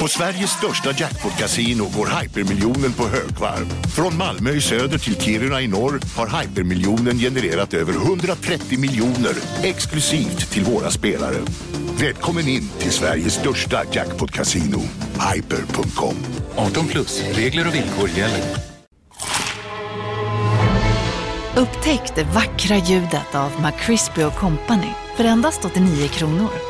På Sveriges största jackpot-kasino går hypermiljonen på högvarv. Från Malmö i söder till Kiruna i norr har hypermiljonen genererat över 130 miljoner exklusivt till våra spelare. Välkommen in till Sveriges största jackpot-kasino, hyper.com. 18 plus, regler och villkor gäller. Upptäck det vackra ljudet av McCrispy Company för endast 89 kronor.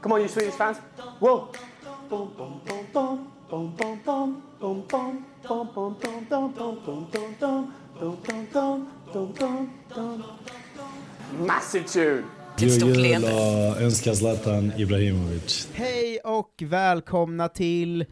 Come on, you Swedish fans. Whoa. Massive tune. God jul och önskar Zlatan Ibrahimovic. Hej och välkomna till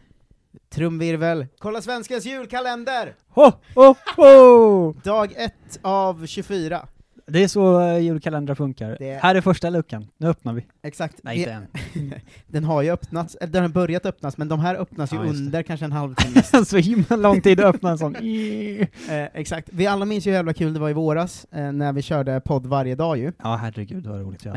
Trumvirvel, Kolla Svenskans julkalender! Ho, ho, ho! Dag ett av 24. Det är så eh, julkalendrar funkar. Det- Här är första luckan, nu öppnar vi. Exakt. Nej, inte än. den har ju öppnats, eller den har börjat öppnas, men de här öppnas ju Ja, det. under kanske en halvtimme. så himla lång tid att öppna en sån. eh, exakt. Vi alla minns ju hur jävla kul det var i våras, eh, när vi körde podd varje dag ju. Ja, herregud vad roligt. Eh,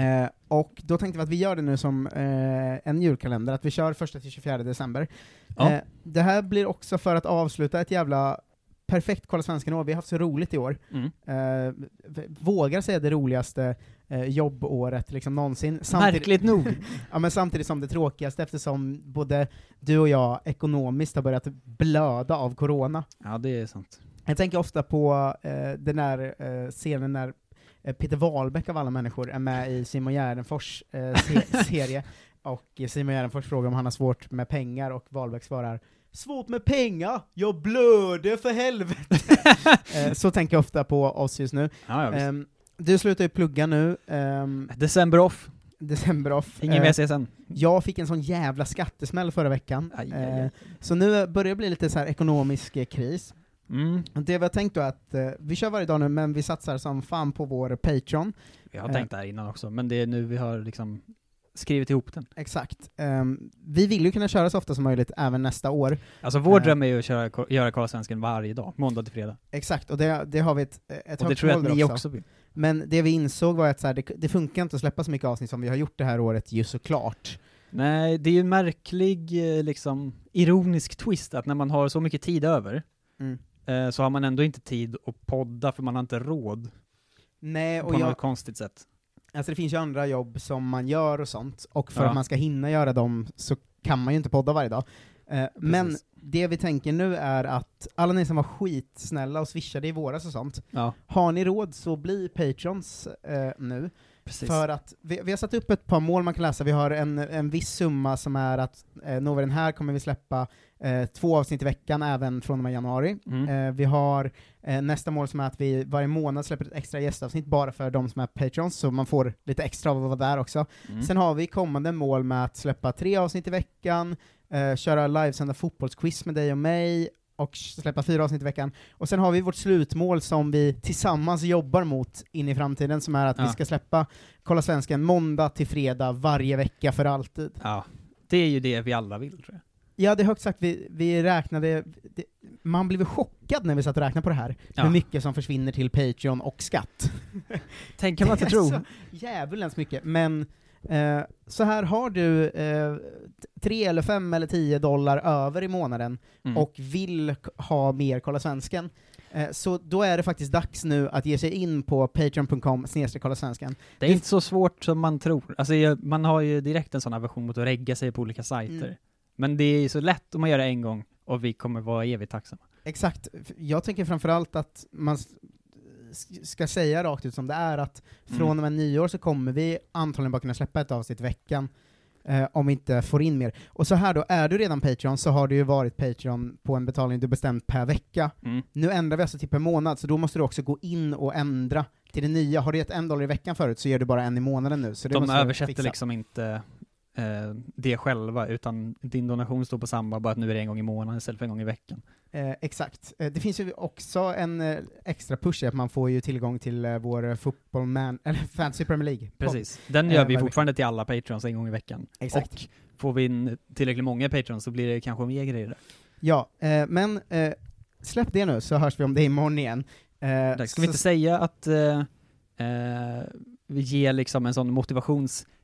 och då tänkte vi att vi gör det nu som eh, en julkalender, att vi kör första till 24 december. Ja. Eh, det här blir också för att avsluta ett jävla perfekt Kolla Svenskan år, vi har haft så roligt i år. Mm. Eh, vågar säga det roligaste eh, jobbåret liksom någonsin. Märkligt nog. ja, men samtidigt som det tråkigaste eftersom både du och jag ekonomiskt har börjat blöda av corona. Ja, det är sant. Jag tänker ofta på eh, den där eh, scenen när eh, Peter Wahlbeck av alla människor är med i Simon Gärdenfors eh, se serie, och Simon Gärdenfors frågar om han har svårt med pengar, och Wahlbeck svarar Svårt med pengar? Jag blöder för helvete! eh, så tänker jag ofta på oss just nu. Ja, ja. Ehm, du slutar ju plugga nu, ehm, December off, december off. ingen Eh, mer CSN. jag fick en sån jävla skattesmäll förra veckan, Aj, aj, aj. Eh, så nu börjar det bli lite så här ekonomisk eh, kris. Mm. Det vi har tänkt då är att eh, vi kör varje dag nu, men vi satsar som fan på vår Patreon. Vi har Eh. tänkt det här innan också, men det är nu vi har liksom skrivit ihop den. Exakt. Ehm, vi vill ju kunna köra så ofta som möjligt även nästa år. Alltså vår Eh. dröm är ju att köra, göra Kolla Svensken varje dag, måndag till fredag. Exakt, och det, det har vi ett, ett Och det högt tror jag att ni också vill. Men det vi insåg var att så här, det, det funkar inte att släppa så mycket avsnitt som vi har gjort det här året, ju såklart. Nej, det är ju en märklig, eh, liksom, ironisk twist att när man har så mycket tid över, Mm. eh, så har man ändå inte tid att podda för man har inte råd Nej, på och något jag, konstigt sätt. Alltså det finns ju andra jobb som man gör och sånt, och för Ja. att man ska hinna göra dem så kan man ju inte podda varje dag. Eh, men det vi tänker nu är att alla ni som var skitsnälla och swishade i våras och sånt, Ja, har ni råd så bli patrons eh, nu. Precis. För att vi, vi har satt upp ett par mål man kan läsa, vi har en, en viss summa som är att eh, vi den här kommer vi släppa eh, två avsnitt i veckan även från och med januari. Mm. Eh, vi har eh, nästa mål som är att vi varje månad släpper ett extra gästavsnitt bara för de som är patrons, så man får lite extra av att vara där också. Mm. Sen har vi kommande mål med att släppa tre avsnitt i veckan, eh, köra livesända fotbollsquiz med dig och mig, och släppa fyra avsnitt i veckan. Och sen har vi vårt slutmål som vi tillsammans jobbar mot in i framtiden, som är att vi Ja. ska släppa Kolla Svensken måndag till fredag varje vecka för alltid. Ja, det är ju det vi alla vill tror jag. Ja, det är högt sagt, vi, vi räknade, det, man blev chockad när vi satt och räknade på det här, Ja. hur mycket som försvinner till Patreon och skatt. Tänker man inte tro. så Djävulens mycket, men eh, så här har du eh, tre eller fem eller tio dollar över i månaden Mm. och vill ha mer Kolla Svensken, eh, så då är det faktiskt dags nu att ge sig in på patreon.com snedstreck kolla svensken. Det är inte så svårt som man tror. Alltså man har ju direkt en sån aversion mot att regga sig på olika sajter. Mm. Men det är ju så lätt om man gör det en gång, och vi kommer vara evigt tacksamma. Exakt, jag tänker framförallt att man ska säga rakt ut som det är att Mm. från och med nyår så kommer vi antagligen bara kunna släppa ett avsnitt i veckan. eh, om vi inte får in mer. Och så här då, är du redan Patreon så har du ju varit Patreon på en betalning du bestämt per vecka. Mm. Nu ändrar vi alltså till per månad, så då måste du också gå in och ändra till det nya. Har du gett en dollar i veckan förut så ger du bara en i månaden nu. Så det De måste översätter fixa. liksom inte eh, det själva, utan din donation står på samma, bara att nu är det en gång i månaden istället för en gång i veckan. Eh, exakt. Eh, det finns ju också en eh, extra push att man får ju tillgång till eh, vår eh, fotboll man, eller Fantasy Premier League. Precis. Den Eh, gör vi varje fortfarande till alla patrons en gång i veckan. Exakt. Och får vi in tillräckligt många patrons så blir det kanske mer grejer där. Ja, eh, men eh, släpp det nu så hörs vi om det imorgon igen. Eh, ska vi inte säga att eh, eh, vi ger liksom en sån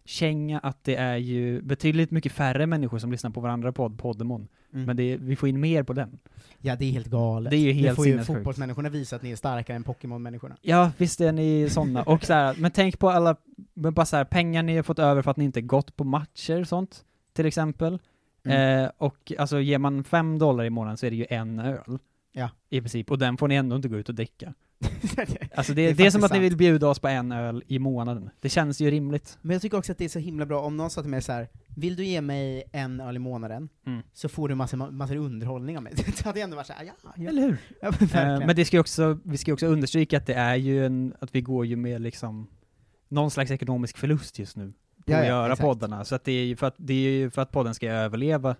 motivationskänga att det är ju betydligt mycket färre människor som lyssnar på varandra podd, Poddemon. Mm. Men det vi får in mer på den. Ja, det är helt galet. Det är ju helt får ju fotbollsmänniskorna visa att ni är starkare än Pokémon-människorna. Ja, visst är ni såna. Och så här, men tänk på alla, men bara så här, pengar ni har fått över för att ni inte gått på matcher och sånt, till exempel. Mm. Eh, och alltså ger man fem dollar i månaden så är det ju en öl. Ja. I princip, och den får ni ändå inte gå ut och dricka. Alltså det, Det är det är, som faktiskt att ni sant. vill bjuda oss på en öl i månaden. Det känns ju rimligt. Men jag tycker också att det är så himla bra om någon sa till mig så här: vill du ge mig en öl i månaden, Mm. så får du massor, massor underhållning av mig. det hade jag ändå varit såhär, ja, ja. Eller hur? ja men. Eh, men det ska ju också, vi ska ju också understryka att det är ju en, att vi går ju med liksom någon slags ekonomisk förlust just nu på Ja, att ja, göra exakt. poddarna. Så att det är ju för att, det är ju för att podden ska överleva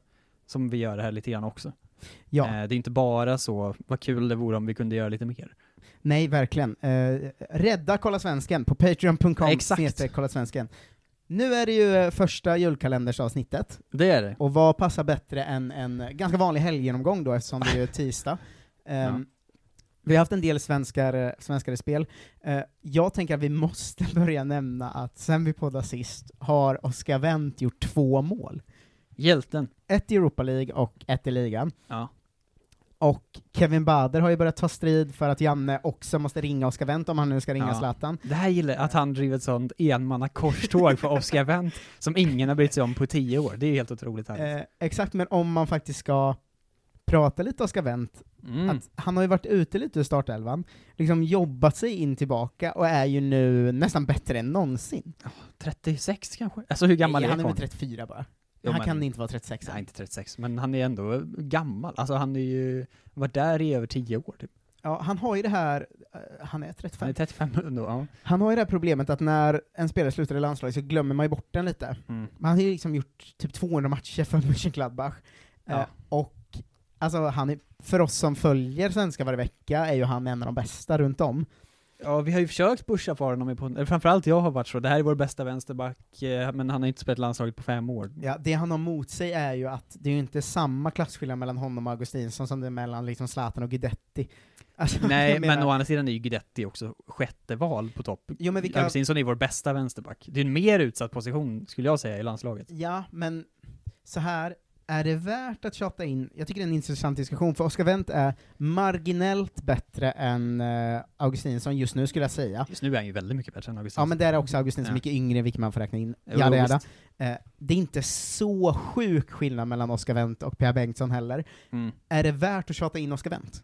som vi gör det här lite grann också. ja. Eh, det är inte bara så, vad kul det vore om vi kunde göra lite mer. Nej, verkligen. Eh, rädda Kolla Svensken på patreon.com Kolla Svensken. Nu är det ju eh, första julkalendersavsnittet, Det är det. och vad passar bättre än en ganska vanlig helggenomgång då, eftersom det är tisdag. Ehm, Vi har haft en del svenskar, eh, svenskar i spel. Eh, jag tänker att vi måste börja nämna att sen vi poddade sist har Oscar Wendt gjort två mål. Hjälten. Ett i Europa League och ett i ligan. Ja. Och Kevin Bader har ju börjat ta strid för att Janne också måste ringa Oscar Wendt om han nu ska ringa Ja. Zlatan. Det här gillar att han driver ett sånt enmanna korståg för Oscar Wendt som ingen har brytt sig om på tio år. Det är ju helt otroligt härligt. Eh, exakt, men om man faktiskt ska prata lite Oscar Wendt, Mm. att han har ju varit ute lite ur startelvan, liksom jobbat sig in tillbaka och är ju nu nästan bättre än någonsin. 36 kanske? Alltså hur gammal Nej, är han är väl karln? 34 bara. Jo, han men- kan inte vara 36 Nej, inte 36, men han är ändå gammal. Alltså han är ju, varit där i över 10 år typ. Ja, han har ju det här, eh, han är 35. Han är 35 ändå, ja. Han har ju det här problemet att när en spelare slutar i landslaget så glömmer man ju bort den lite. Mm. Men han har ju liksom gjort typ 200 matcher för Mönchengladbach. Ja. Eh, och alltså han är, för oss som följer svenska varje vecka är ju han en av de bästa runt om. Ja, vi har ju försökt pusha för honom, på, eller framförallt jag har varit så, det här är vår bästa vänsterback, eh, men han har inte spelat landslaget på fem år. Ja, det han har mot sig är ju att det är ju inte samma klasskillnad mellan honom och Augustinsson som det är mellan liksom Zlatan och Guidetti. Alltså, Nej, men å andra sidan är ju Guidetti också sjätte val på topp. Jo, men vilka- Augustinsson är vår bästa vänsterback. Det är en mer utsatt position, skulle jag säga, i landslaget. Ja, men så här är det värt att tjata in, jag tycker det är en intressant diskussion, för Oscar Wendt är marginellt bättre än uh, Augustinsson just nu skulle jag säga. Just nu är han ju väldigt mycket bättre än Augustinsson. Ja men där är också Augustinsson Ja. mycket yngre, vilket man får räkna in. Jada, jada. Eh, det är inte så sjuk skillnad mellan Oscar Wendt och Pierre Bengtsson heller. Mm. Är det värt att tjata in Oscar Wendt?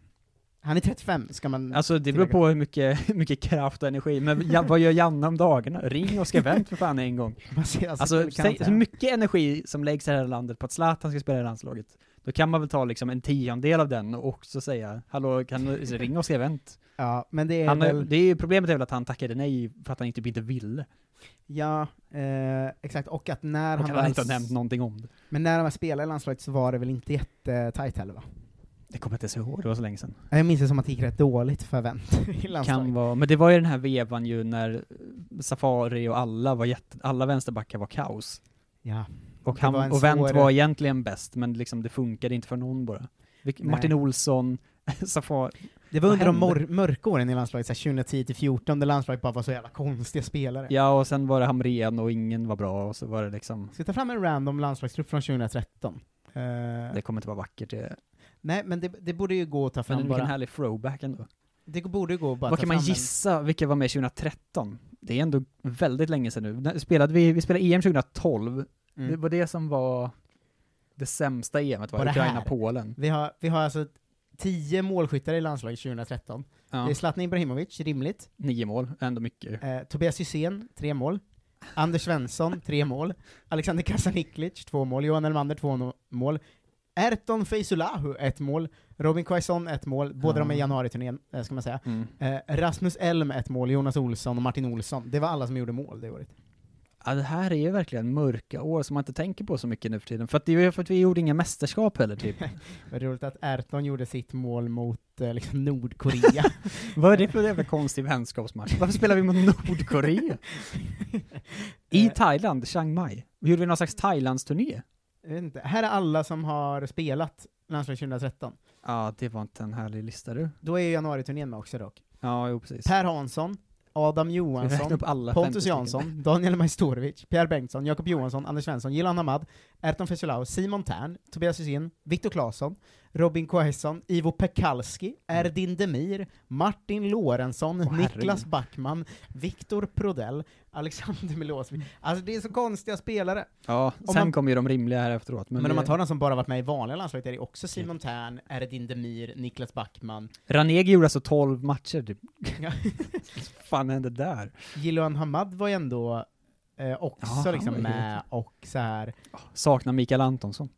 Han är 35, ska man Alltså det beror på hur mycket, hur mycket kraft och energi, men ja, vad gör Janne om dagarna? Ring Oscar Wendt för fan en gång. Alltså, Alltså, säg, så mycket energi som läggs i det här landet på att Zlatan ska spela i landslaget, då kan man väl ta liksom en tiondel av den och också säga, hallå, kan du ringa Oscar Wendt? Ja, men det är Han, väl... det är problemet är väl att han tackade nej för att han typ inte ville. Ja, eh, exakt, och att när Och han han inte har nämnt någonting om det. Men när han väl spelade i landslaget så var det väl inte jättetajt heller va? Det kommer jag inte så ihåg, det var så länge sedan. Jag minns det som att det gick rätt dåligt för Wendt i landslaget. Kan vara, men det var ju den här vevan ju när Safari och alla var jätte, alla vänsterbackar var kaos. Ja. Och, han, och Wendt svår- var egentligen bäst, men liksom det funkade inte för någon bara. Vilk. Martin Olsson, Safari, Det var under de hände? mörka åren i landslaget, så här 2010 till 14 där landslaget bara var så jävla konstiga spelare. ja och sen var det Hamrén och ingen var bra och så var det liksom, Ska vi ta fram en random landslagstrupp från 2013? Eh, det kommer inte vara vackert det. Nej, men det, det borde ju gå att ta Men fram vilken bara. härlig throwback ändå. Det borde ju gå att bara Vad kan man gissa, vilka var med 2013? Det är ändå väldigt länge sedan nu. Spelade vi, vi spelade EM 2012, En, det mm. var det som var det sämsta EMet var? Ukraina-Polen. vi, har, vi har alltså 10 målskyttar i landslaget 2013. Ja. Det är Zlatan Ibrahimovic, rimligt. Nio mål, ändå mycket. Eh, Tobias Hysén, tre mål. Anders Svensson, tre mål. Alexander Kasaniklic, två mål. Johan Elmander, två mål. Erton Feizulahu, ett mål. Robin Quaison, ett mål. Båda de är i Ja. januariturnén, eh, ska man säga. Mm. Eh, Rasmus Elm, ett mål. Jonas Olsson och Martin Olsson. Det var alla som gjorde mål det året. Ja, det här är ju verkligen mörka år som man inte tänker på så mycket nu för tiden. För att det är ju för att vi gjorde inga mästerskap heller typ. Var roligt att Erton gjorde sitt mål mot eh, liksom Nordkorea. Vad är det för jävla konstig vänskapsmatch? Varför spelar vi mot Nordkorea? I Eh, Thailand, Chiang Mai. Vi gjorde vi någon slags Thailandsturné? Jag vet inte. Här är alla som har spelat landslag 2013. Ja, det var inte en härlig lista du. Då är ju januariturnén med också dock. Ja, jo precis. Per Hansson, Adam Johansson, upp alla 50 Pontus? Jansson, Daniel Majstorovic, Pierre Bengtsson, Jakob Johansson, Anders Svensson, Gilan Hamad, Erton Fesilau, Simon Tern, Tobias Hysén, Viktor Claesson, Robin Quaison, Ivo Pekalski, Erdin Demir, Martin Lorentzon, Åh, Niklas. Backman, Viktor Prodell, Alexander Milosevic. Alltså det är så konstiga spelare. Ja, Om sen kommer ju de rimliga här efteråt. Men, Men, om man tar någon som bara varit med i vanliga landslaget är det också Simon Tern, Erdin Demir, Niklas Backman, Ranegi gjorde alltså 12 matcher typ. Fan hände där? Gilan Hamad var ju ändå eh, också Ja, liksom med och så här. Saknar Mikael Antonsson.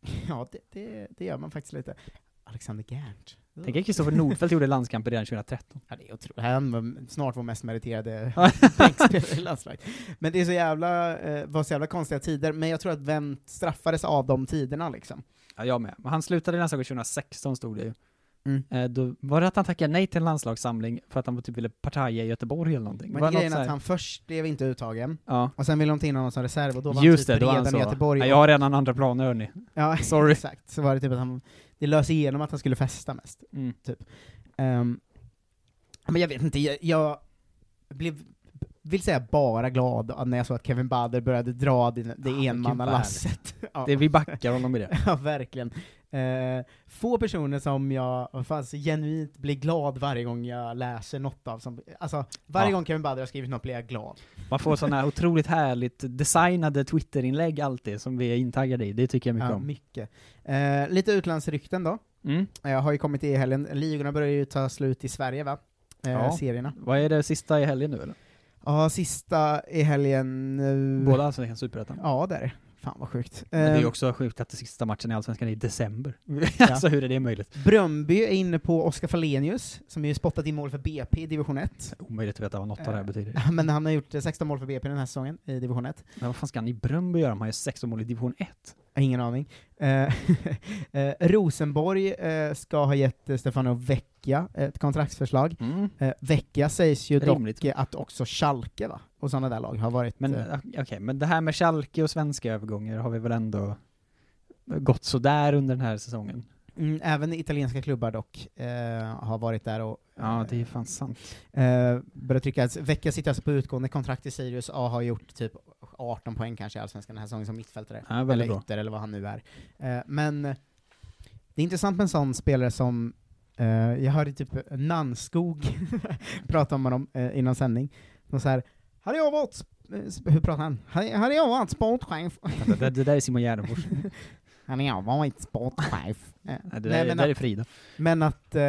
ja det, det, det gör man faktiskt lite. Alexander Gerndt. Tänk att Kristoffer Nordfeldt gjorde landskamper redan 2013. Ja, det är otroligt. Han var snart vår mest meriterade bänkspelare i landslaget. Men det är så jävla, eh, var så jävla konstiga tider, men jag tror att Wendt straffades av de tiderna liksom. Ja, jag med. Men han slutade i landslaget 2016 stod det ju. Mm. Eh, då var det att han tackade nej till en landslagssamling för att han typ ville partaja i Göteborg eller någonting. Men Var det grejen är att han först blev inte uttagen, Ja. och sen ville de ta in honom som reserv, och då var Just han det, typ han redan i. Göteborg. Ja, jag har redan andra planer hörni. Ja, Sorry. exakt. Så var det typ att han, det lös igenom att han skulle festa mest. Mm. Ehm, men jag vet inte, jag, jag blev, vill säga bara glad när jag såg att Kevin Bader började dra det, det Ah, enmannalasset. ja. Det, vi backar honom i det. ja, verkligen. Eh, få personer som jag fast genuint blir glad varje gång jag läser något av. Som, alltså, varje Ja. gång Kevin Bader har skrivit något blir jag glad. Man får sådana här otroligt härligt designade Twitterinlägg alltid, som vi är intaggade i. Det tycker jag mycket Ja, om. mycket. Eh, lite utlandsrykten då. Mm. Jag har ju kommit i helgen, ligorna börjar ju ta slut i Sverige va? Eh, Ja. Serierna. Vad är det sista i helgen nu eller? Ja, sista i helgen... eh, Båda Allsvenskan Superettan? Ja, det är det. Fan vad sjukt. Men det är ju Eh, också sjukt att det sista matchen i Allsvenskan är i december. Ja. alltså hur är det möjligt? Bröndby är inne på Oskar Fallenius, som är spottat i mål för BP i division 1. Omöjligt att veta vad något av det här Eh, betyder. Men han har gjort eh, 16 mål för BP den här säsongen i division 1. Men vad fan ska han i Bröndby göra? Han har ju 16 mål i division 1. Jag har Ingen aning. Eh, Rosenborg ska ha gett Stefano Vecchia ett kontraktsförslag. Mm. Vecchia sägs ju Rimligt. dock att också Schalke va? Och sådana där lag har varit... Men eh, eh, okej, men det här med Schalke och svenska övergångar har vi väl ändå gått sådär under den här säsongen? mm, även italienska klubbar dock eh, har varit där och Ja, det är fan sant. eh, börjat trycka. Vecchia sitter alltså på utgående kontrakt i Sirius och har gjort typ 18 poäng kanske i Allsvenskan den här säsongen som mittfältare. Ja, eller bra. ytter eller vad han nu är. Eh, men eh, det är intressant med en sån spelare som, eh, jag hörde typ Nannskog prata om honom eh, innan sändning. Så här, hade jag varit, sp- hur pratar han? Hade, hade jag varit sportchef, Det, det, det där är Simon Gärdenfors. hade jag varit sportchef. Eh, Nej, det nej, där, men det där är att- Frida. Men att eh,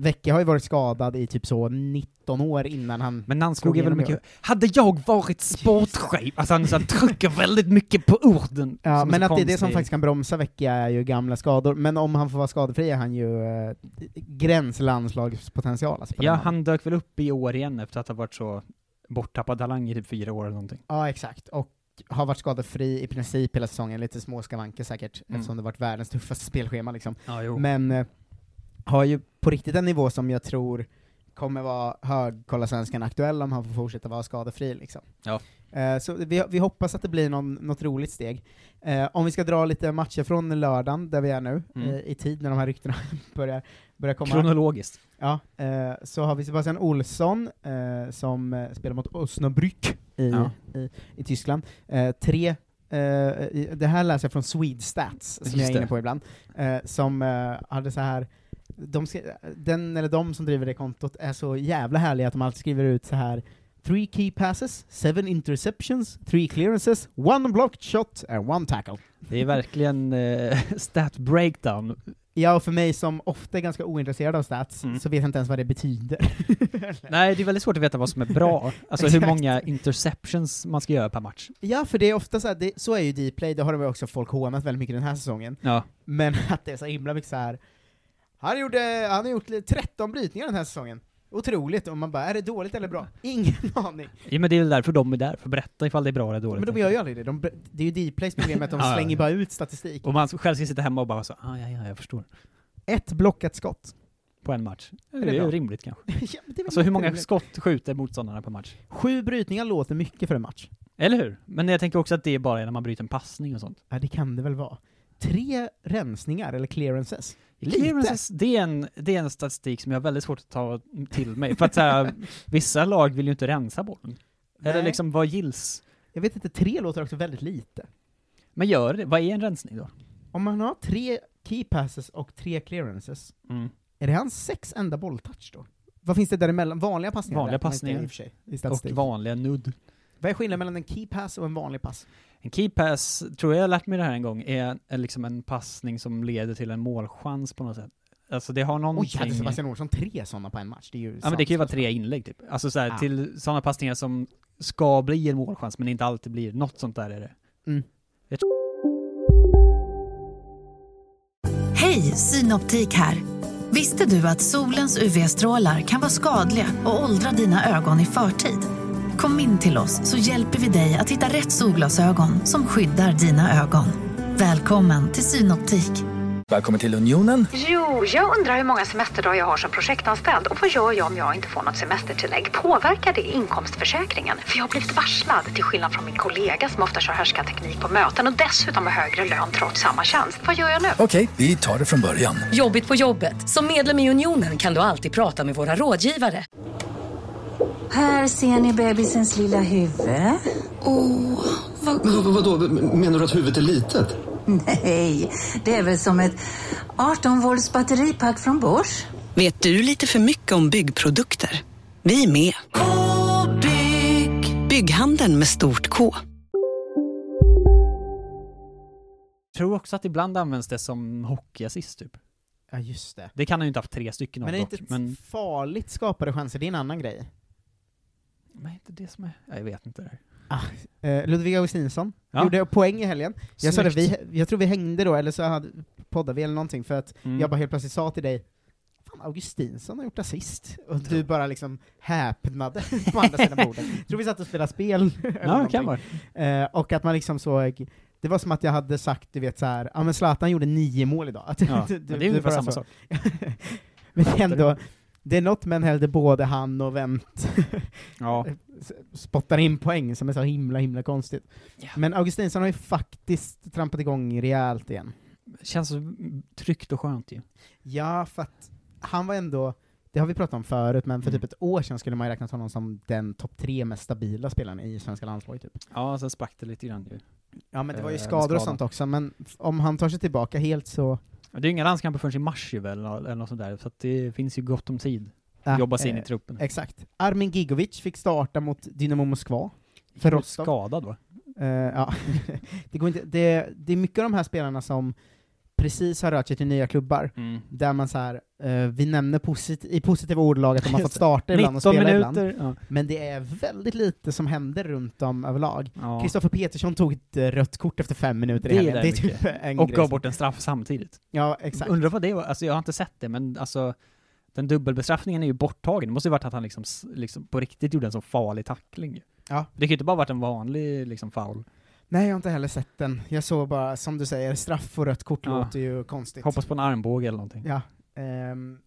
Vecchia har ju varit skadad i typ så 19 år innan han... Men Nannskog Slog är väl mycket... Hade jag varit sportchef? Alltså han, så han trycker väldigt mycket på orden. Ja, men att det är det som konstig. faktiskt kan bromsa Vecchia är ju gamla skador, men om han får vara skadefri är han ju eh, gränslandslagspotential alltså, Ja, han dök väl upp i år igen efter att ha varit så borttappad talang i typ fyra år eller någonting. Ja, exakt. Och har varit skadefri i princip hela säsongen, lite små skavanker säkert, Mm. eftersom det varit världens tuffaste spelschema liksom. Ja. Men eh, har ju på riktigt en nivå som jag tror kommer vara hög, kolla aktuell om han får fortsätta vara skadefri liksom. Ja. Eh, så vi, vi hoppas att det blir någon, något roligt steg. Eh, om vi ska dra lite matcher från lördagen, där vi är nu, Mm. eh, i tid när de här ryktena börjar, börjar komma. Kronologiskt. Ja, eh, så har vi Sebastian Olsson eh, som eh, spelar mot Osnabrück i, Ja. i, i Tyskland. Eh, tre, eh, i- det här läser jag från Swedestats, som Just jag är inne på ibland, eh, som hade så här de den eller de som driver det kontot är så jävla härliga att de alltid skriver ut så här Three key passes, seven interceptions, three clearances, one blocked shot and one tackle. Det är verkligen eh, stat breakdown Ja, och för mig som ofta är ganska ointresserad av stats, Mm. så vet jag inte ens vad det betyder. Nej, det är väldigt svårt att veta vad som är bra. Alltså hur många interceptions man ska göra per match. ja, för det är ofta så här, det, så är ju Dplay, det har ju också folk hånat väldigt mycket den här säsongen. Ja. Men att det är så himla mycket så här. Han, gjorde, han har gjort 13 brytningar den här säsongen. Otroligt, och man bara, är det dåligt eller bra? Ingen aning. ja, men det är väl därför de är där, för att berätta ifall det är bra eller dåligt. Men de gör ju aldrig det. De, det är ju Dplays problem att de Ja, slänger bara ut statistik. Och man själv ska sitta hemma och bara så, ah, ja, ja, jag förstår. Ett blockat skott. På en match. Det det är, bra? rimligt kanske. ja, är Alltså hur många jätteroligt. skott skjuter motståndarna per match? Sju brytningar låter mycket för en match. Eller hur? Men jag tänker också att det är bara när man bryter en passning och sånt. Ja, det kan det väl vara. Tre rensningar, eller clearances. Lite. Clearances, det är, en, det är en statistik som jag har väldigt svårt att ta till mig. För att så här, vissa lag vill ju inte rensa bollen. Eller Nej. liksom, vad gills? Jag vet inte, tre låter också väldigt lite. Men gör det, vad är en rensning då? Om man har tre key passes och tre clearances, Mm. är det hans sex enda bolltouch då? Vad finns det däremellan? Vanliga passningar? Vanliga passningar. I och för sig, i Och vanliga nudd. Vad är skillnaden mellan en key pass och en vanlig pass? En key pass, tror jag jag lärt mig det här en gång, är, är liksom en passning som leder till en målchans på något sätt. Alltså det har Oj, någonting... hade Sebastian Olsson tre sådana på en match? Det är ju Ja men det kan ju vara tre inlägg typ. Alltså så här, Ah. till sådana passningar som ska bli en målchans men inte alltid blir. Något sånt där är det. Mm. Hej, Synoptik här. Visste du att solens UV-strålar kan vara skadliga och åldra dina ögon i förtid? Kom in till oss så hjälper vi dig att hitta rätt solglasögon som skyddar dina ögon. Välkommen till Synoptik. Välkommen till Unionen. Jo, jag undrar hur många semesterdagar jag har som projektanställd och vad gör jag om jag inte får något semestertillägg? Påverkar det inkomstförsäkringen? För jag har blivit varslad, till skillnad från min kollega som ofta kör teknik på möten och dessutom har högre lön trots samma tjänst. Vad gör jag nu? Okej, vi tar det från början. Jobbigt på jobbet. Som medlem i Unionen kan du alltid prata med våra rådgivare. Här ser ni bebisens lilla huvud. Åh, vad Men vadå, menar du att huvudet är litet? Nej, det är väl som ett 18 volts batteripack från Bosch. Vet du lite för mycket om byggprodukter? Vi är med. -bygg. Bygghandeln med stort K. Jag tror också att ibland används det som hockeyassist typ. Ja, just det. Det kan han ju inte haft tre stycken av Men är det dock, inte men... farligt skapade chanser? Det är en annan grej. Men är inte det som är... Ja, Jag vet inte. Det här. Eh, Ludvig Augustinsson Ja. gjorde poäng i helgen. Jag, sa det, vi, jag tror vi hängde då, eller så hade, poddade vi eller någonting, för att Mm. jag bara helt plötsligt sa till dig Fan, Augustinsson har gjort assist, och du bara liksom häpnade på andra sidan bordet. Jag tror vi satt och spelade spel. Ja, kan vara. Eh, och att man liksom såg, det var som att jag hade sagt, du vet så här, ja men Zlatan gjorde nio mål idag. Att Ja, du- det är ungefär samma så. sak. men ändå, det är något med en där både han och Wendt Ja. spottar in poäng som är så himla himla konstigt. Ja. Men Augustinsson har ju faktiskt trampat igång rejält igen. Känns tryggt och skönt ju. Ja, för att han var ändå, det har vi pratat om förut, men för Mm. typ ett år sedan skulle man ju räknat honom som den topp tre mest stabila spelaren i svenska landslaget. Typ. Ja, sen sprack det lite grann ju. Ja, men det var ju Eh, skador och sånt också, men om han tar sig tillbaka helt så... Det är ju inga landskamper förrän i mars ju väl, eller något sånt där, så att det finns ju gott om tid. Ja, Jobba sig in eh, i truppen. Exakt. Armin Gigovic fick starta mot Dynamo Moskva. För Rostov. skadad va? Eh, ja. det, går inte, det, det är mycket av de här spelarna som precis har rört sig till nya klubbar, Mm. där man så här, eh, vi nämner posit i positiva ordalag att de har fått starta ibland och 19 spela minuter, ibland, ja. men det är väldigt lite som händer runt om överlag. Ja. Kristoffer Petersson tog ett eh, rött kort efter fem minuter i Det är helgen, det är typ en Och gav bort en straff samtidigt. Ja, exakt. Undrar vad det var, alltså jag har inte sett det, men alltså den dubbelbestraffningen är ju borttagen. Det måste ju varit att han liksom, liksom på riktigt gjorde en så farlig tackling. Ja. Det kan ju inte bara varit en vanlig liksom foul. Nej, jag har inte heller sett den. Jag såg bara, som du säger, straff och rött kort Ja. låter ju konstigt. Hoppas på en armbåge eller någonting. Ja. Ehm,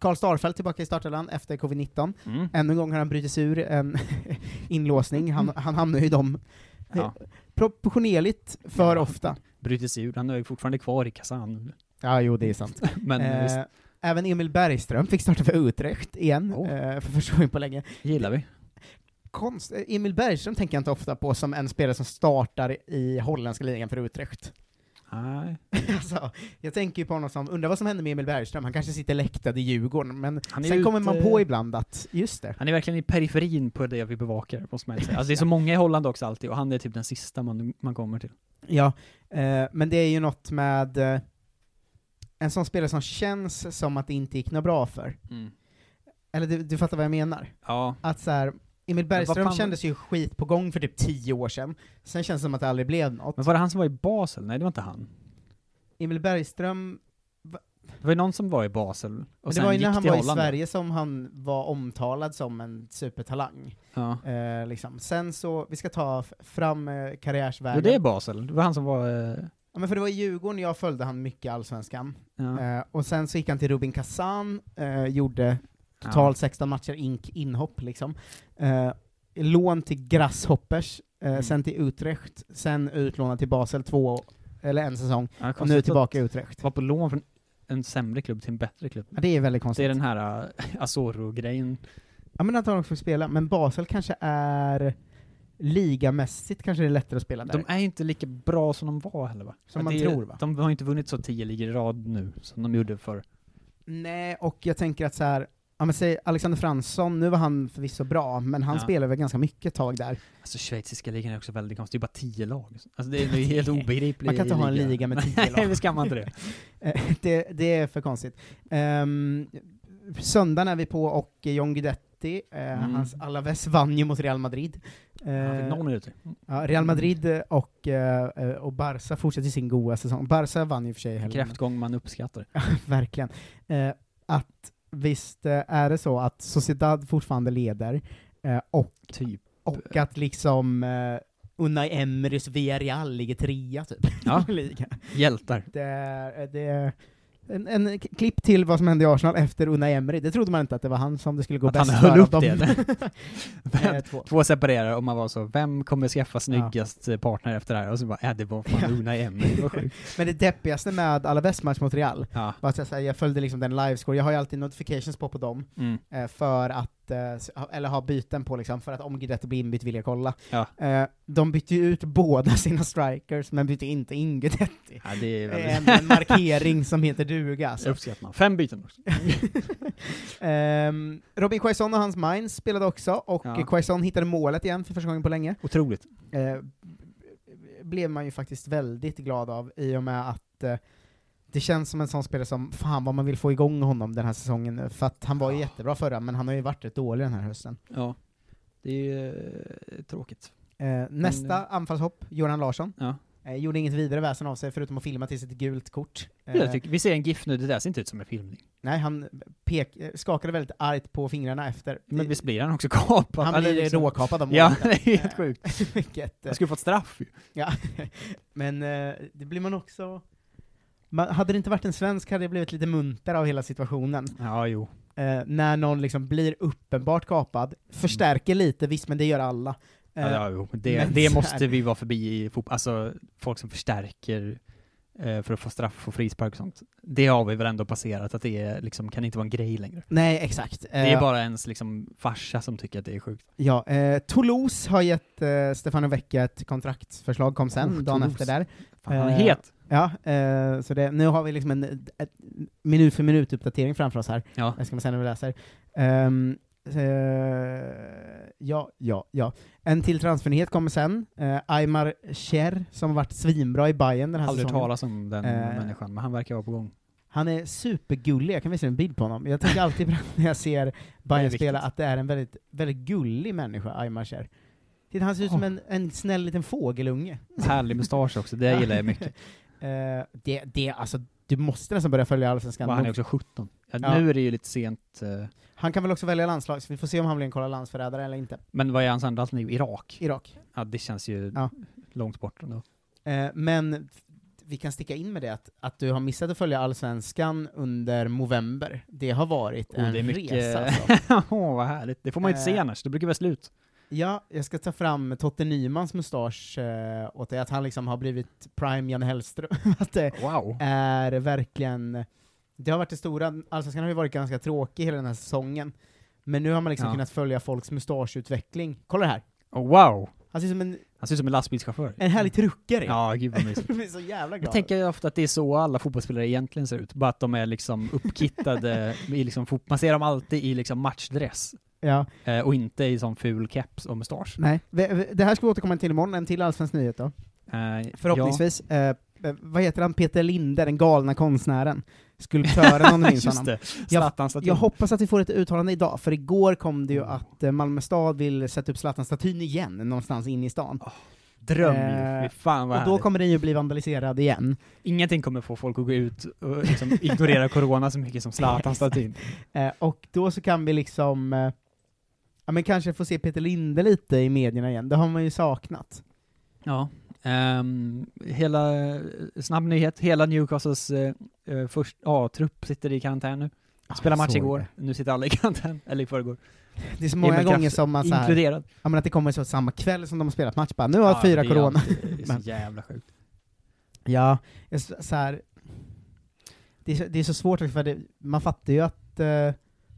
Karl Starfelt tillbaka i startelvan efter covid-19. Mm. Ännu en gång har han brutit sig ur en inlåsning. Han, han hamnar ju i dem Ja. proportionerligt för ofta. Brutit sig ur, han är ju fortfarande kvar i Kazan. Ja, jo, det är sant. Men Eh, Även Emil Bergström fick starta för Utrecht igen, Oh. eh, för första gången på länge. gillar vi. Konst, Emil Bergström tänker jag inte ofta på som en spelare som startar i holländska ligan för Utrecht. Nej. alltså, jag tänker ju på honom som, undrar vad som händer med Emil Bergström, han kanske sitter läktad i Djurgården, men sen kommer ute- man på ibland att, just det. Han är verkligen i periferin på det vi bevakar, måste man säga. Alltså det är så många i Holland också alltid, och han är typ den sista man, man kommer till. Ja, eh, men det är ju något med eh, en sån spelare som känns som att det inte gick något bra för. Mm. Eller du, du fattar vad jag menar? Ja. Att så här, Emil Bergström fan- kändes ju skit på gång för typ tio år sedan, sen känns det som att det aldrig blev något. Men var det han som var i Basel? Nej, det var inte han. Emil Bergström, Det var ju någon som var i Basel, och men det sen var ju när han var i. Sverige som han var omtalad som en supertalang. Ja. Eh, liksom. Sen så, vi ska ta fram eh, karriärsvägen. Jo, det är Basel. Det var han som var... Eh, Ja, men för det var i Djurgården jag följde han mycket i Allsvenskan. Ja. Eh, och sen så gick han till Rubin Kazan, eh, gjorde totalt 16 matcher, ink, inhopp liksom. Eh, lån till Grasshoppers, eh, Mm. sen till Utrecht, sen utlånad till Basel två, eller en säsong, Ja, och nu tillbaka i Utrecht. var på lån från en sämre klubb till en bättre klubb. Ja, det är väldigt konstigt. Det är den här uh, Asoro-grejen. Ja men att också får spela, men Basel kanske är ligamässigt kanske det är lättare att spela där. De är inte lika bra som de var heller va? Som Ja, man tror, va? De har inte vunnit så tio ligor i rad nu, som de gjorde för Nej, och jag tänker att så här, ja men säg Alexander Fransson, nu var han förvisso bra, men han Ja. spelade väl ganska mycket tag där. Alltså schweiziska ligan är också väldigt konstig, det är bara tio lag. Alltså det är ju helt obegripligt. Man kan inte ha en liga med tio lag. Nej, vi ska man inte det. Eh, det, det är för konstigt. Um, söndagen är vi på och John Guidetti, eh, Mm. hans Alaves vann ju mot Real Madrid. Han fick Eh, noll minuter. ja, Real Madrid och, eh, och Barca fortsätter sin goda säsong. Barca vann ju för sig En kräftgång man uppskattar. Verkligen. Eh, att visst eh, är det så att Sociedad fortfarande leder, eh, och, typ. och att liksom eh, Unai Emerys Villarreal ligger trea typ. Ja. Hjältar. Det det en, en klipp till vad som hände i Arsenal efter Unai Emery, det trodde man inte att det var han som det skulle gå Att han bäst höll för av upp det, eller? Eh, Vem, två. två separerar och man var så, vem kommer skaffa snyggast eh, partner efter det här? Och så bara, äh, det var fan Unai Emery, det var sjukt. Men det deppigaste med Alaves match mot Real, Ja. var att jag, här, jag följde liksom den livescore, jag har ju alltid notifications på på dem, Mm. eh, för att, eh, s- ha- eller ha byten på liksom, för att om Guidetti blir inbytt vill jag kolla. Ja. Eh, de bytte ju ut båda sina strikers, men bytte inte in Guidetti. Ja, det är väldigt... en, en markering som heter duga alltså. Uppskattar. Fem byten också. Ehm, Robin Quaison och hans Mainz spelade också, och Ja. Quaison hittade målet igen för första gången på länge. Otroligt. Eh, blev man ju faktiskt väldigt glad av, i och med att eh, det känns som en sån spelare som, fan vad man vill få igång honom den här säsongen, för att han var ju jättebra förra, men han har ju varit rätt dålig den här hösten. Ja. Det är ju eh, tråkigt. Eh, nästa Men, anfallshopp, Göran Larsson. Ja. Eh, gjorde inget vidare väsen av sig, förutom att filma till sitt gult kort. Eh, tycker, vi ser en GIF nu, det där ser inte ut som en filmning. nej, han pek, eh, skakade väldigt argt på fingrarna efter. Men visst blir han också kapad? Han blir liksom- råkapad av Ja, det är helt sjukt. Vilket, eh, Han skulle fått straff ju. Ja, men eh, det blir man också... Man, hade det inte varit en svensk hade jag blivit lite munter av hela situationen. Ja, jo. Eh, när någon liksom blir uppenbart kapad, förstärker lite, visst men det gör alla. Eh, Ja, ja, jo. Det, men det så måste vi vara förbi i fotboll. Alltså, folk som förstärker eh, för att få straff och frispark och sånt. Det har vi väl ändå passerat, att det är, liksom, kan inte vara en grej längre. Nej, exakt. Det är Eh, bara ens liksom, farsa som tycker att det är sjukt. Ja, eh, Toulouse har gett eh, Stefano Vecchia ett kontraktsförslag, kom sen, Oh, dagen Toulouse. efter där. Fan, han är Eh, het. Ja, eh, så det, nu har vi liksom en ett, minut för minut-uppdatering framför oss här. Ja. Det ska man säga när vi läser. Ehm, eh, ja, ja, ja. En till transfernyhet kommer sen. Uh, Aymar Cher, som har varit svinbra i Bayern den här Aldrig säsongen. talas om den Eh, människan, men han verkar vara på gång. Han är supergullig, jag kan visa en bild på honom. Jag tänker alltid på när jag ser Bayern spela att det är en väldigt, väldigt gullig människa, Aymar Cher. Titta, han ser ut som en, en snäll liten fågelunge. Härlig mustasch också, det gillar jag mycket. Eh, det, det, alltså, du måste nästan börja följa Allsvenskan. Han är också 17. Ja, Ja. Nu är det ju lite sent, eh, Han kan väl också välja landslag, så vi får se om han blir en kolla landsförrädare eller inte. men vad är hans andra alternativ? Irak? Irak. Ja, det känns ju Ja. långt bort ändå. Eh, men vi kan sticka in med det att, att du har missat att följa Allsvenskan under november. Det har varit Oh, en det är mycket... resa alltså. Åh, vad härligt. Det får man ju inte se Eh, annars, det brukar vara slut. Ja, jag ska ta fram Totte Nymans mustasch eh, åt dig, att han liksom har blivit prime Jan Hellström. att det Wow. är verkligen... Det har varit det stora, Allsvenskan har ju varit ganska tråkig hela den här säsongen. Men nu har man liksom Ja. kunnat följa folks mustaschutveckling. Kolla det här! Oh, wow! Han ser ut som en, Han ser ut som en lastbilschaufför. en härlig truckare. Ja, gud vad mysigt. jag blir så jävla glad. Jag tänker ofta att det är så alla fotbollsspelare egentligen ser ut, bara att de är liksom uppkittade i liksom man ser dem alltid i liksom matchdress. Ja. Eh, och inte i sån ful keps och mustasch. Nej, det här ska vi återkomma till imorgon, en till allsvensk nyhet då. Eh, Förhoppningsvis. Eh, eh, vad heter han, Peter Linde, den galna konstnären? Skulptören om du minns honom. det, Jag, jag hoppas att vi får ett uttalande idag, för igår kom det ju att eh, Malmö stad vill sätta upp Zlatan-statyn igen, någonstans inne i stan. Dröm ju, Eh, fan vad Och då härligt. kommer den ju bli vandaliserad igen. Ingenting kommer få folk att gå ut och liksom ignorera corona så mycket som Zlatan-statyn. Eh, och då så kan vi liksom, eh, ja men kanske få se Peter Linde lite i medierna igen, det har man ju saknat. Ja. ehm, hela, snabb nyhet, hela Newcastles uh, först A-trupp sitter i karantän nu. Spelade match igår, nu sitter alla i karantän, eller i förrgår. Det är så många gånger som man så här, Inkluderad. ja men att det kommer så samma kväll som de har spelat match, bara nu har Ja, fyra det är corona. alltid- Det är så jävla sjukt. Ja, så här, det, är så, det är så svårt, för det, man fattar ju att eh,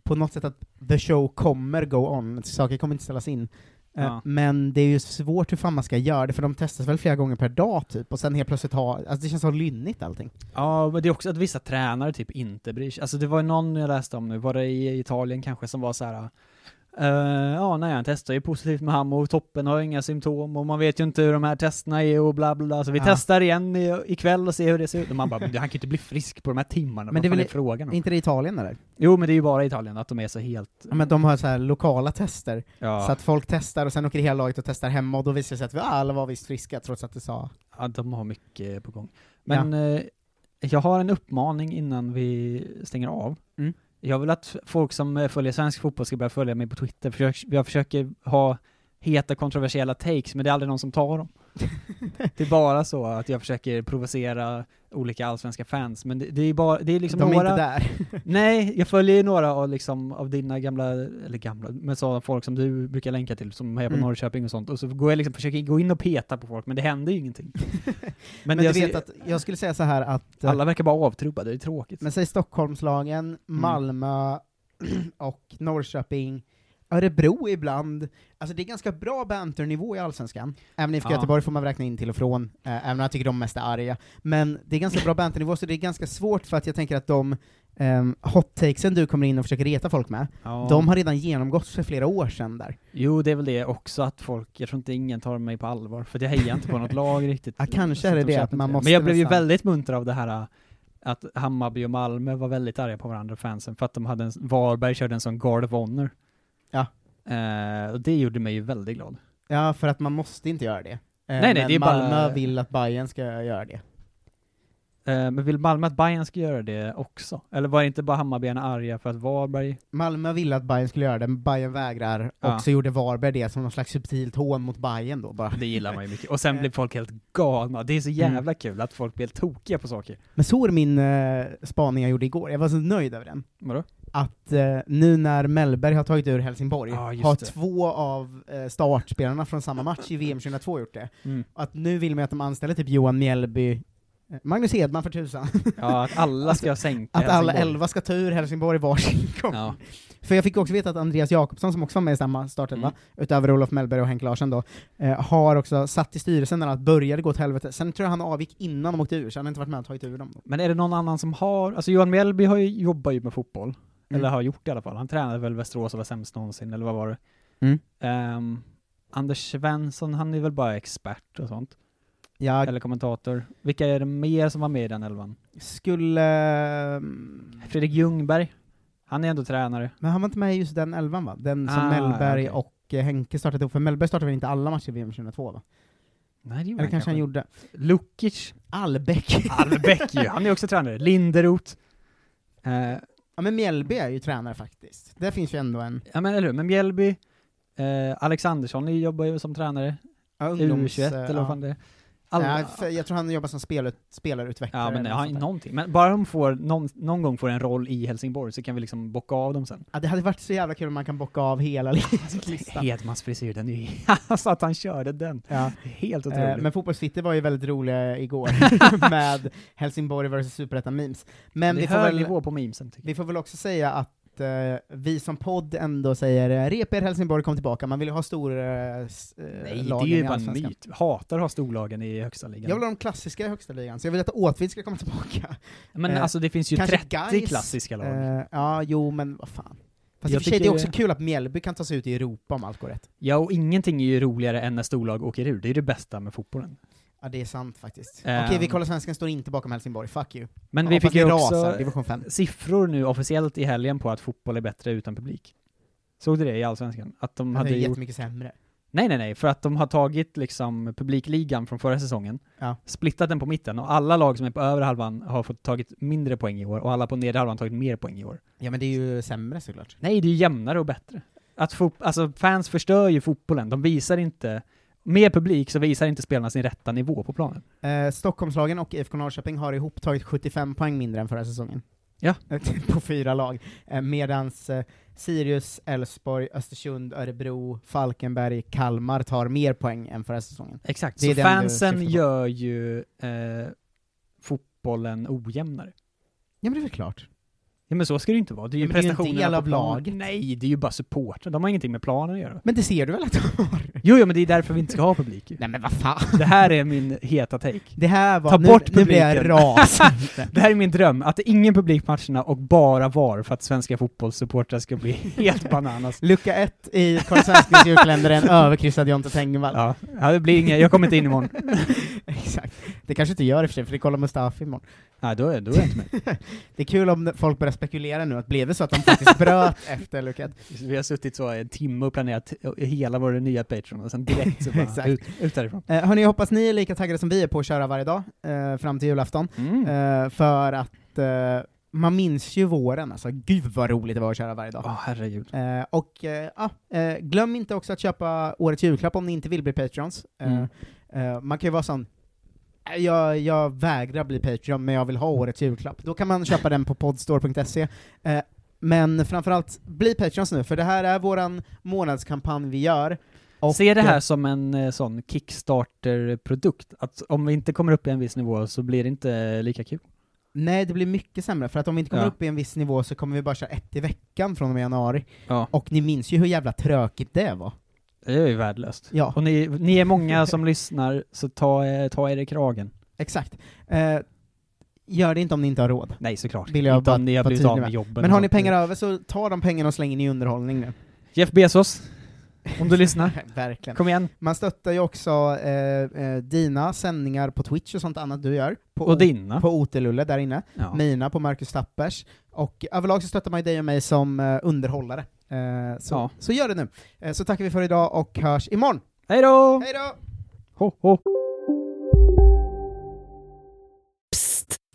på något sätt att the show kommer go on, saker kommer inte ställas in. Eh, Ja. Men det är ju svårt hur fan man ska göra det, för de testas väl flera gånger per dag typ, och sen helt plötsligt ha, alltså det känns så lynnigt allting. Ja, men det är också att vissa tränare typ inte bryr sig. Alltså det var ju någon jag läste om nu, var det i Italien kanske, som var så här. Uh, ja, nej, han testar ju positivt med ham och toppen har inga symptom och man vet ju inte hur de här testerna är och bla bla bla, så vi Ja. testar igen i, ikväll och ser hur det ser ut. Och man bara, han kan ju inte bli frisk på de här timmarna, Men det är väl frågan om? inte det Italien eller? Jo, men det är ju bara Italien, att de är så helt... Ja, men de har så här lokala tester, Ja. så att folk testar och sen åker hela laget och testar hemma, och då visar det sig att vi alla var visst friska, trots att det sa... Ja, de har mycket på gång. Men eh, jag har en uppmaning innan vi stänger av. Jag vill att folk som eh, följer svensk fotboll ska börja följa mig på Twitter, för jag, jag försöker ha heta kontroversiella takes, men det är aldrig någon som tar dem det är bara så att jag försöker provocera olika allsvenska fans, men det, det är bara, det är liksom De är några... inte där. Nej, jag följer ju några av, liksom, av dina gamla, eller gamla, men sådana folk som du brukar länka till, som är på Mm. Norrköping och sånt, och så går jag liksom, försöker gå in och peta på folk, men det händer ju ingenting. Men, jag du vet att, jag skulle säga så här att... eh, Alla verkar bara avtrubbade, det är tråkigt. Men säg Stockholmslagen, Malmö och Norrköping, Örebro ibland. Alltså det är ganska bra banternivå i Allsvenskan. Även IFK Ja. Göteborg får man räkna in till och från, eh, även om jag tycker de mest är arga. Men det är ganska bra banternivå, så det är ganska svårt för att jag tänker att de um, hot-takesen du kommer in och försöker reta folk med, Ja. de har redan genomgått för flera år sedan där. Jo, det är väl det också att folk, jag tror inte ingen tar mig på allvar, för jag hejar inte på något lag riktigt. Ja, kanske är det de det, att man måste Men jag blev ju väldigt munter av det här att Hammarby och Malmö var väldigt arga på varandra, fansen, för att de hade en, Varberg körde en sån Guard of Honor. Ja. Eh, och det gjorde mig ju väldigt glad. Ja, för att man måste inte göra det. Eh, Nej, nej, men det är bara- Malmö vill att Bayern ska göra det. Eh, men vill Malmö att Bayern ska göra det också? Eller var det inte bara Hammarbyarna arga för att Varberg... Malmö ville att Bayern skulle göra det, men Bayern vägrar, Ja. och så gjorde Varberg det som någon slags subtilt hån mot Bayern då bara. Det gillar man ju mycket. Och sen blev folk helt galna. Det är så jävla kul att folk blir helt tokiga på saker. Men så är min eh, spaning jag gjorde igår, jag var så nöjd över den. Vadå? Att eh, nu när Mellberg har tagit ur Helsingborg, just har det. två av eh, startspelarna från samma match i VM 2002 gjort det. Mm. Att nu vill man att de anställer typ Johan Mjällby, eh, Magnus Hedman för tusan. Ja, att alla ska sänka Att alla elva ska ta ur Helsingborg varsin gång. Ja. För jag fick också veta att Andreas Jakobsson, som också var med i samma startelva, Mm. utöver Olof Mellberg och Henk Larsson då, eh, har också satt i styrelsen när allt började gå åt helvete. Sen tror jag han avgick innan de åkte ur, så han har inte varit med och tagit ur dem. Men är det någon annan som har, alltså Johan Mjällby har ju, jobbar ju med fotboll, Mm. eller har gjort i alla fall. Han tränade väl Västerås och var sämst någonsin, eller vad var det? Mm. Ehm, Anders Svensson, han är väl bara expert och sånt? Ja, Eller kommentator. Vilka är det mer som var med i den elvan? skulle... mm, Fredrik Ljungberg, han är ändå tränare. Men han var inte med i just den elvan va? Den som Ah, Mellberg okej. och eh, Henke startade ihop, för Mellberg startade väl inte alla matcher i VM 2002 va? Nej, det Eller kanske han gjorde. Lukic. Albeck. Albeck ju, han är också tränare. Linderoth. Eh, Ja men Mjällby är ju tränare faktiskt. Det finns ju ändå en... ja men eller hur, men Mjällby, eh, Alexandersson jobbar ju som tränare. Ja, ungdoms- U21 eller vad fan det är. Alla, Ja, jag tror han jobbar som spelut, spelarutvecklare. Ja men där. någonting. Men bara de får, någon, någon gång får en roll i Helsingborg så kan vi liksom bocka av dem sen. Ja, det hade varit så jävla kul om man kan bocka av hela listan. Hedmans frisyr, den är ju... alltså att han körde den. Ja. Helt otroligt. Eh, men fotbollsfitter var ju väldigt roliga igår, med Helsingborg vs Superettan memes. Men det vi är får, hög väl, nivå på memesen tycker vi får väl också säga att eh, vi som podd ändå säger eh, Reper Helsingborg kom tillbaka, man vill ju ha stor eh, eh. Nej, det är ju i bara en myt. Hatar att ha storlagen i högsta ligan. Jag vill ha de klassiska i högsta ligan, så jag vill att Åtvid ska komma tillbaka. Men Eh, alltså det finns ju kanske 30 Gais, klassiska lag. Eh, ja, jo men vad fan. Fast i Jag och för sig, det är också kul att Mjällby kan ta sig ut i Europa om allt går rätt. Ja, och ingenting är ju roligare än när storlag åker ur. Det är det bästa med fotbollen. Ja, det är sant faktiskt. Ehm. Okej, vi kollar svenskan står inte bakom Helsingborg, fuck you. Men Jag vi fick ju också rasar, division 5. siffror nu officiellt i helgen på att fotboll är bättre utan publik. Såg du det i Allsvenskan? Att de Det hade är gjort... jättemycket sämre. Nej, nej, nej, för att de har tagit liksom publikligan från förra säsongen, Ja. splittat den på mitten, och alla lag som är på övre halvan har fått tagit mindre poäng i år, och alla på nedre halvan har tagit mer poäng i år. Ja men det är ju sämre såklart. Nej, det är ju jämnare och bättre. Att alltså fans förstör ju fotbollen, de visar inte, med publik så visar inte spelarna sin rätta nivå på planen. Eh, Stockholmslagen och IFK Norrköping har ihop tagit 75 poäng mindre än förra säsongen. Ja. på fyra lag. Eh, medans eh, Sirius, Elfsborg, Östersund, Örebro, Falkenberg, Kalmar tar mer poäng än förra säsongen. Exakt, så fansen gör ju eh, fotbollen ojämnare. Ja men det är väl klart. Ja men så ska det ju inte vara, det är ju men det är ju en prestationerna del på av planen. laget. Nej, det är ju bara supportrar, de har ingenting med planen att göra. Men det ser du väl att de har? Jo, jo men det är därför vi inte ska ha publik ju. Nej men vad fan. Det här är min heta take. Det här var, Ta nu, bort nu blir jag publiken. rasande. det här är min dröm, att det är ingen publik på matcherna och bara VAR för att svenska fotbollssupportrar ska bli helt bananas. Lucka ett i Karlsvenskans julkalender är en överkryssad Jonte Tengvall. Ja, ja, det blir inget, jag kommer inte in imorgon. Exakt. Det kanske inte gör i och för sig, för det kollar Mustafi imorgon. Nej, då är, då är jag inte med. Det är kul om folk börjar spekulera nu, att blev det så att de faktiskt bröt efter lucka ett? Vi har suttit så en timme och planerat hela vår nya Patreon och sen direkt så bara Exakt. ut, ut därifrån. Eh, hörni, jag hoppas ni är lika taggade som vi är på att köra varje dag, eh, fram till julafton. Mm. Eh, för att eh, man minns ju våren, alltså gud vad roligt det var att köra varje dag. Åh herregud. Eh, och eh, eh, glöm inte också att köpa årets julklapp om ni inte vill bli Patreons. Eh, Mm. eh, man kan ju vara sån, "Eh, jag, jag vägrar bli Patreon, men jag vill ha årets julklapp. Då kan man köpa den på podstore.se. Eh, men framförallt, bli Patreons nu, för det här är våran månadskampanj vi gör. Och, Se det här eh, som en eh, sån Kickstarter-produkt, att om vi inte kommer upp i en viss nivå så blir det inte lika kul. Nej, det blir mycket sämre, för att om vi inte kommer Ja. upp i en viss nivå så kommer vi bara köra ett i veckan från och med januari. Ja. Och ni minns ju hur jävla trökigt det var. Det är ju värdelöst. Ja. Och ni, ni är många som lyssnar, så ta, eh, ta er i kragen. Exakt. Eh, gör det inte om ni inte har råd. Nej, såklart. Vill jag inte bara om ni har vara blivit tydlig av med. med jobben. Men har ni pengar över så ta de pengarna och släng in i underhållning nu. Jeff Bezos, om du lyssnar. Verkligen. Kom igen. Man stöttar ju också eh, eh, dina sändningar på Twitch och sånt annat du gör. På Och dina. På Otelulle där inne. Ja. Mina på Marcus Tappers. Och överlag så stöttar man ju dig och mig som eh, underhållare. Eh, så, Ja. så gör det nu. Eh, så tackar vi för idag och hörs imorgon. Hej då! Hej då! Ho, ho.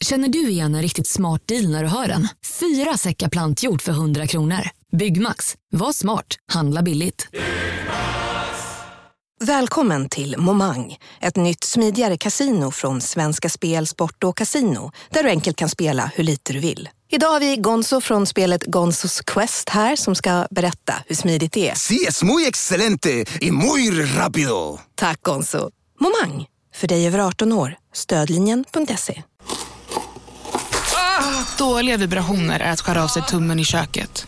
Känner du igen en riktigt smart deal när du hör den? Fyra säckar plantjord för 100 kronor. Byggmax. Var smart. Handla billigt. Välkommen till Momang, ett nytt smidigare kasino från Svenska Spel, Sport och Casino, där du enkelt kan spela hur lite du vill. Idag har vi Gonzo från spelet Gonzos Quest här som ska berätta hur smidigt det är. Sí, es muy excelente y muy rápido. Tack Gonzo. Momang, för dig över 18 år. Stödlinjen.se. Dåliga vibrationer är att skära av sig tummen i köket.